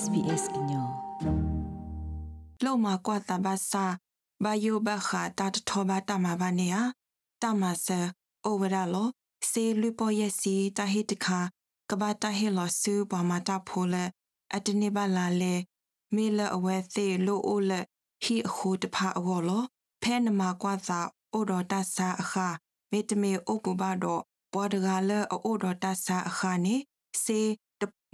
SBS ညောလောမကွာတဘာစာဘာယိုဘခါတတ်ထောဘာတမဘာနေယတမဆာအိုဝရလောစေလူပေါ်ယစီတဟိတခါကဘာတဟေလောဆူဘမတာဖိုလအတနေပါလာလေမေလအဝဲသေးလိုအိုလဟီအခုတဖာအောလောဖဲနမကွာသာအိုတော်တဆာအခါမေတမေအိုပဘာတော့ဘောဒဂါလအိုတော်တဆာအခါနေစေ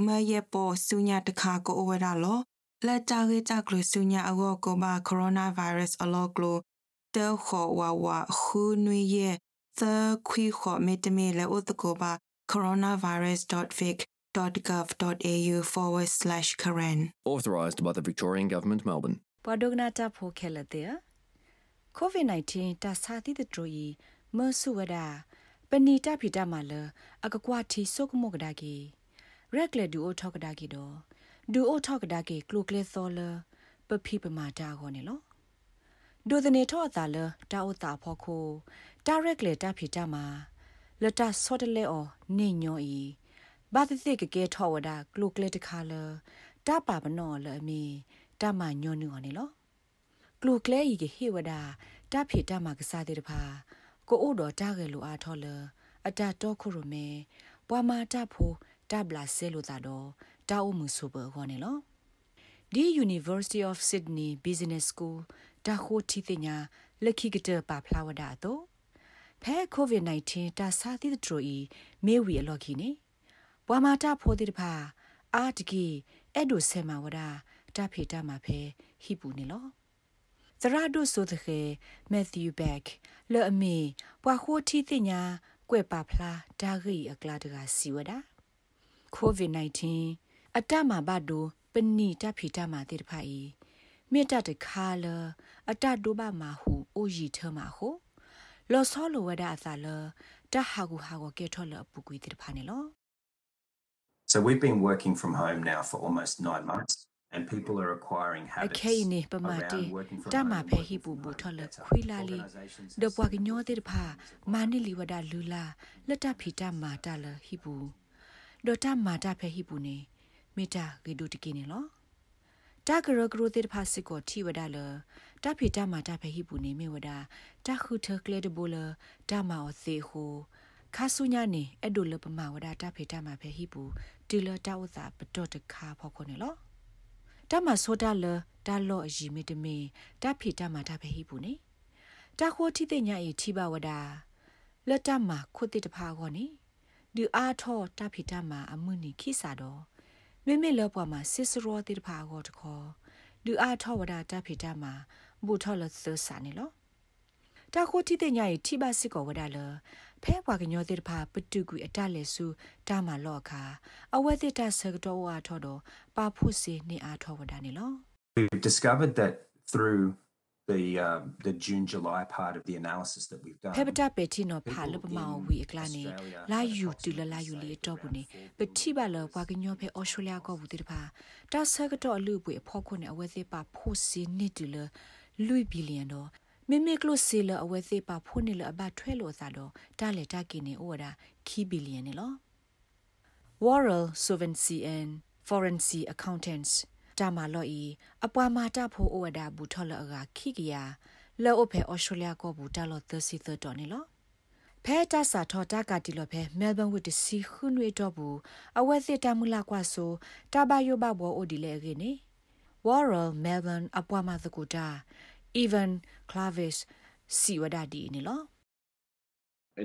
တမယေပေါ်ဆုညာတခါကိုဝရလောလက်တာရေတာကလဆုညာအောကိုဘာကိုရိုနာဗိုင်းရပ်စ်အလောကလိုတဲခေါ်ဝါဝါခူနွေရဲ့သခွီခေါ်မေတမေလေဥတကိုဘာ coronavirus.vic.gov.au forward slash Karen. Authorised by the Victorian Government, Melbourne. Padognata phokelate COVID-19 ta sathi de troi mersuwada ပဏိတဖိတမလအကကွာတီဆုကမောကဒါကီ ရက်လေဒူအိုထောက်ကဒါကီတော့ဒူအိုထောက်ကဒါကီကလုကလေသောလပဖိပမာတာခေါနေလောဒိုဒနေထောအသာလတာအိုတာဖောခိုတာရက်လေတာဖိတမလတာဆော့တလေအောနေညောဤဘာတိတိကကဲထောဝဒါကလုကလေတခါလတာပါပနောလအမီတာမညောနူော်နေလောကလုကလေဤကဟေဝဒါတာဖိတမကစားတဲ့တဖာကိုအိုတော်တားခဲ့လိုအားထော်လအတတော့ခုရမေပွာမာတဖို တဘလာဆဲလိုတာတော့တာအုံမှုဆိုဘောခေါ်နေလောဒီ University of Sydney Business School တာခိုတီတင်ညာလက်ခိကတပါဖလာဝဒါတော့ဖဲ COVID-19 တာစာတိတထရိုဤမေဝီအလော်ခီနေပွာမာတဖိုတိတဖာအာတကီအဲ့ဒိုဆေမာဝဒါတာဖေတာမှာဖဲဟိပူနေလောသရဒုဆိုတဲ့မက်သျူဘက်လေအမီပွာခိုတီတင်ညာကွဲ့ပါဖလားဒါဂီအကလာတကစီဝဒ COVID-19 အတမဘဒိုပနိတဖိတမတေတဖိုင်မေတ္တတခါလအတဒိုဘမဟုအိုရီထမဟုလောဆောလဝဒအသလတဟာကူဟာကိုကေထောလပုကွေတေတဖာနေလော So we've been working from home now for almost 9 months and people are acquiring habits okay ne pamati tama phe hi bu bu thol khwi la li de pwa ki nyo te pha ma ni li wada lu la lata phi ta ma ta la hi bu do ta ma ta phe hi bu ne me ta ge du ti ki ne lo ta gro gro te pha sik ko thi wada la ta phi ta ma ta phe hi bu ne me wada ta khu the kle de bo la ta ma o se ho ခါဆုညာနေအဲ့ဒိုလပမာဝဒတာဖေတာမှာဖဲဟိပူတီလတာဥသာပတော့တခါဖောက်ခုနေလောတမဆိုတာလတာလော့အီမီတမီတဖိတမတာဖဟိဘူးနေတခိုတိတဲ့ညာဤထိဘဝဒလက်တမခုတိတဖာခေါနေ ဒီအားထောတဖိတမအမှုနိခိစာတော့မိမိလောပွားမှာစစ်စရောတိတဖာခေါတခေါ်ဒီအားထောဝဒတဖိတမဘူထောလသစာနေလောတခိုတိတဲ့ညာဤထိဘစစ်ကောဝဒလဖဲဘွားကညောတဲ့ဖာပတုကွေအတလေစုတာမလော့ခါအဝဲတဲ့တဆကတော့ဝါထော်တော့ပါဖို့စီနေအားထော်ဝဒနေလော We discovered that through the uh, the June July part of the analysis that we've done ဖဲပတာပေတီနော်ဖာလပမောဝီအကလာနေလာယူတူလလာယူလီတော့ဘူးနေပတိပါလောဘွားကညောဖဲအော်စတြေးလျကောဘူးတဲ့ဖာတာဆကတော့အလူပွေအဖို့ခွနဲ့အဝဲသေးပါဖို့စီနေတူလလူဘီလီယံတော့မိမိကလို့စီလအဝဲသေးပါဖုန်နေလအဘထွဲလို့သာတော့တားလေတာကိနေဩဒါခီဘီလီယံနေလော Worrell Solvency and Forensic Accountants တာမာလော်ဤအပွားမာတာဖိုဩဒါဘူးထော်လအကခိကရလောအဖေဩစတြေးလျကောဘူးတာလော်30တော်နေလောဖဲတာစာထောတာကတီလောဖဲမဲလ်ဘန်ဝစ်တစီခွနွေတော့ဘူးအဝဲစစ်တမူလာကွာဆိုတာဘယိုဘဘောအိုဒီလေခေနေ Worrell Melbourne အပွားမာသကူတာ even clavis siwadadi ni lo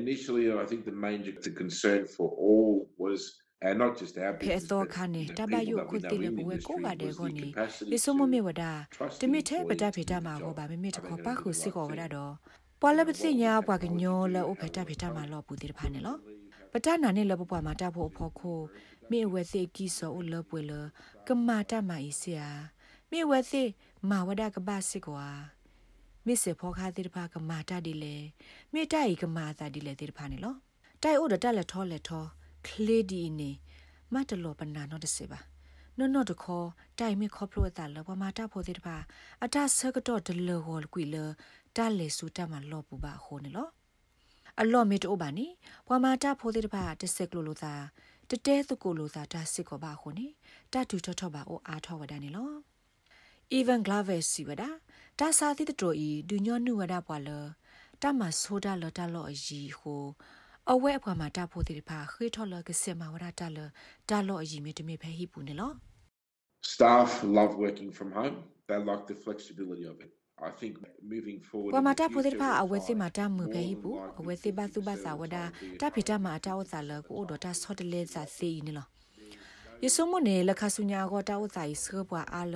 initially i think the main the concern for all was and not just our business pe to khane tabayo ko tile bwe ko ga de ko ni isomo me wada timi the bada pheta ma ko ba me me to ko pa khu si ko wada do ပွာလပသိညာပွာကညောလဥဖတာဖိတာမလောပူတိဖာနေလောပတနာနေလပပွားမတာဖို့ဖို့ခိုမေဝဲစေကီဆိုလပွေလကမာတာမအီစီယာမေဝဲစေမာဝဒကဘာစစ်ကွာမိစေဖောခါတိတဖာကမာတာဒီလေမေတိုင်ကမာတာဒီလေတိတဖာနေလောတိုင်အိုဒတက်လက်ထောလက်ထော คลีดีนี่มาตลอปนาno de se ba no no de kho tai mi kho plo ta lo ba ma ta pho de ba ata sa ka to de lo hol kwi le ta le su ta ma lo pu ba ho ne lo အလော့မီတိုဘာနီဘွာမာတာဖိုးတဲ့တပါတစ်စက်ကလိုလိုသာ တတဲသူကိုလိုသာတာစစ်ကိုပါခုန်တတူထထပါအိုအားထောဝဒနေလော even glaves si wada ta sa ti to i du nyo nu wada pwa lo ta ma soda lo ta lo yi ho အ ဝဲအဖွာမှာတဖို့တိဖာခေထော်လကစမဝရတာလတာလောအကြီးမေတမေဖဲဟိပူနေလော Staff love working from home. They like the flexibility of it. I think moving forward ပမာတာဖိုတိဖာအဝဲစီမှာတမှုဖဲဟိပူအဝဲစီဘသူဘသာဝဒတာဖိတမှာတာဝစာလကိုအိုဒတာဆော့တလေစာစီနေလောယဆုမနေလခဆုညာကိုတာဝစာဤဆောပွားအားလ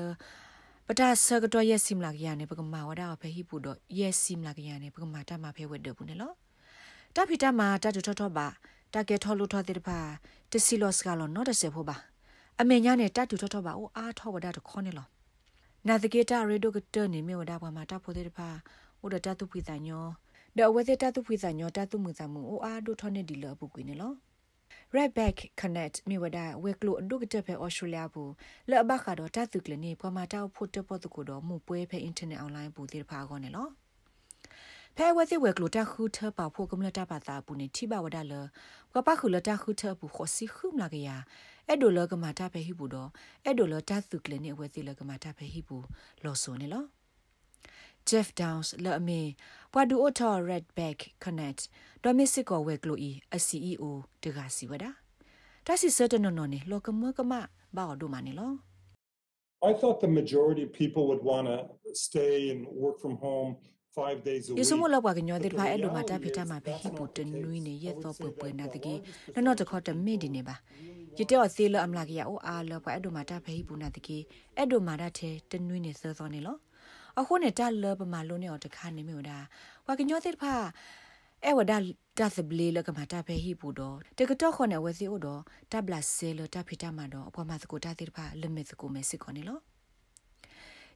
ပတာဆကတော့ရက်စီမလာကရနေပကမာဝဒဖဲဟိပူတော့ရက်စီမလာကရနေပကမာတာမှာဖဲဝဲဒဘူးနေလော တဖိတမှာတတူထောထောပါတကဲထောလို့ထောတဲ့ပါတစီလောစကလောနော်တဆေဖို့ပါအမေညာနဲ့တတူထောထောပါအိုအားထောဝဒတခေါနေလောနာသကေတာရေဒိုကတနေမြဝဒပါမှာတဖို့တဲ့ပါအိုဒတတူဖိတညောဒဝသေတတူဖိတညောတတူမှုသမူအိုအားဒိုထောနေဒီလောပုကွေနေလော right back connect မြေဝဒဝဲကလိုအဒုကတဖဲ Australia ဘူးလောဘခါတော့တတုကလနေပမာတောက်ဖို့တပတ်တကူတော့မှုပွဲဖဲ internet online ဘူးတိဖာကောနေလော ဖဲဝဲစီဝဲကလိုတခုထပါဖို့ကမလတာပါတာပူနေထိပါဝဒလကပခုလတခုထပူခစီခုမလာကရအဲ့ဒိုလကမာတာဖဲဟိဘူးတော့အဲ့ဒိုလတသုကလနေဝဲစီလကမာတာဖဲဟိဘူးလောဆိုနေလော Jeff Downs လအမေပွာဒူအိုထော် Redback Connect ဒေါ်မစ်စစ်ကောဝဲကလိုအီအ CEO တကစီဝဒတစီစတနနော်နေလောကမကမဘာဒိုမနေလော I thought the majority of people would want to stay and work from home five days a week. ယစမလောက်ပါကညောတဲ့ဖိုင်အဲ့လိုမှာတဖိတာမှာပဲဟိပူတနွိနေရက်တော့ပပွေနာတကေနော်နော်တခေါ်တမေဒီနေပါရတဲ့အသေးလအမလာကရအိုအားလောပါအဲ့လိုမှာတဖိပူနာတကေအဲ့လိုမှာတထဲတနွိနေစောစောနေလောအခုနဲ့တလပမာလုံးနဲ့တခါနေမျိုးဒါဝါကညောတဲ့ဖာအဲဝဒါဒါသဘလီလကမတာဖဲဟိပူတော့တကတော့ခွနဲ့ဝစီအိုတော့တဘလာဆဲလတဖိတမှာတော့အပေါ်မှာစကိုတာတဲ့ဖာလမစ်စကိုမဲစစ်ခေါနေလော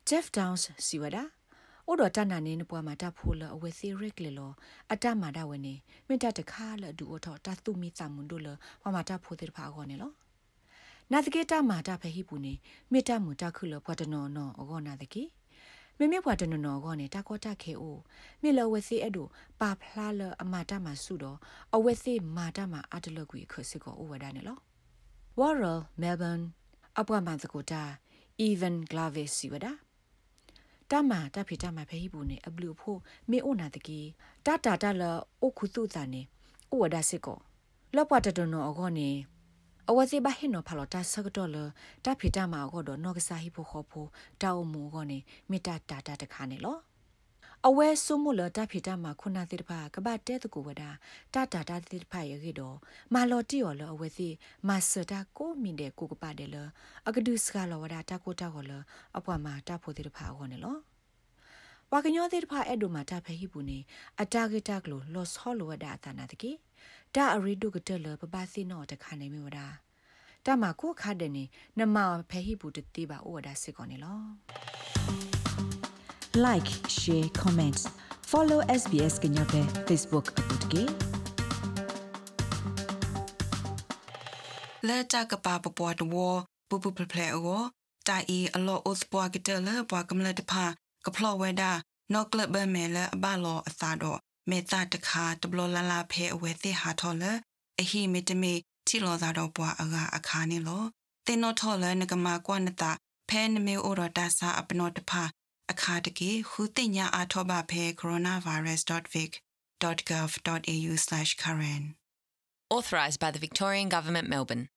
Jeff Downs စီဝဒါ အိုတော့တနနေနပွားမှာတဖိုးလအဝစီရစ်လေလောအတမှာဒါဝနေမိတတခါလဒူအိုတော့တသူမီသမွန်တို့လဝမှာတဖိုးတဲ့ဖာခေါနေလောနာတကေတာမှာတဖဲဟိပူနေမိတမှုတခုလဘွားတနော်နော်အကောနာတကေမေမေဘွားတနနော်ကောနေတာကောတခဲအိုမေလဝစီအဲ့ဒိုပါဖလားလအမတာမဆုတော့အဝစီမာတာမအတလကွေခစစ်ကောအိုဝဒနေလော Warrell Melbourne အပွားမန်စကိုတာ even glavis စီဝဒါ တမတဖိတမဖေးဘူးနေအဘလူဖို့မေအိုနာတကီတတာတလအိုခုတုဇာနေအိုဝဒါစစ်ကောလောပွားတတနော်အကောနေအဝစီဘဟိနောဖလောတာဆကတော့လတဖိတမှာတော့နော့ကစားဟိဖို့ခေါ်ဖို့တောက်မှုကောနေမိတာတာတာတခါနေလော အဝဲဆုမလတဖိတမှာခုနာတိတဖာကပတ်တဲတကူဝဒတာတာတာတိတဖာရခေတော့မာလော်တီယောလအဝဲစီမာစတာကိုမင်တဲ့ကိုကပတ်တယ်လအကဒုစကလောဝဒတာကိုတာကောလအပွားမှာတာဖို့တိတဖာကောနေလောဝါကညောတိတဖာအဲ့ဒိုမှာတာဖဲဟိပူနေအတာဂတာကလိုလော့ဆောလဝဒအတနာတကေဒါအရီဒုကတလပပစီနောတခါနေမြဝဒါတမကိုခါတဲ့နေနမဖဲဟိဘူးတတိပါဩဝဒါစစ်ကောနေလော like share comments follow sbs kenya pe facebook apotke လဲတာကပါပပွားတော့ပူပူဖဖလဲအောတာအီအလောအိုစပွားကတလဲပွားကမလတဖာကဖလောဝဲတာနော့ကလဘမဲလဲအဘလောအသာတော့မေတာတခါတဘလလလာဖဲအဝဲသိဟာထော်လဲအဟိမေတမေချီလောသာတော့ပွားအကအခါနေလောတင်နောထော်လဲနကမာကွာနတာဖဲနမေအိုရတာစာအပနောတဖာ အခါတကေခုတင်ညာအာထောဘဖဲ coronavirus.vic.gov.au/current authorised by the Victorian Government Melbourne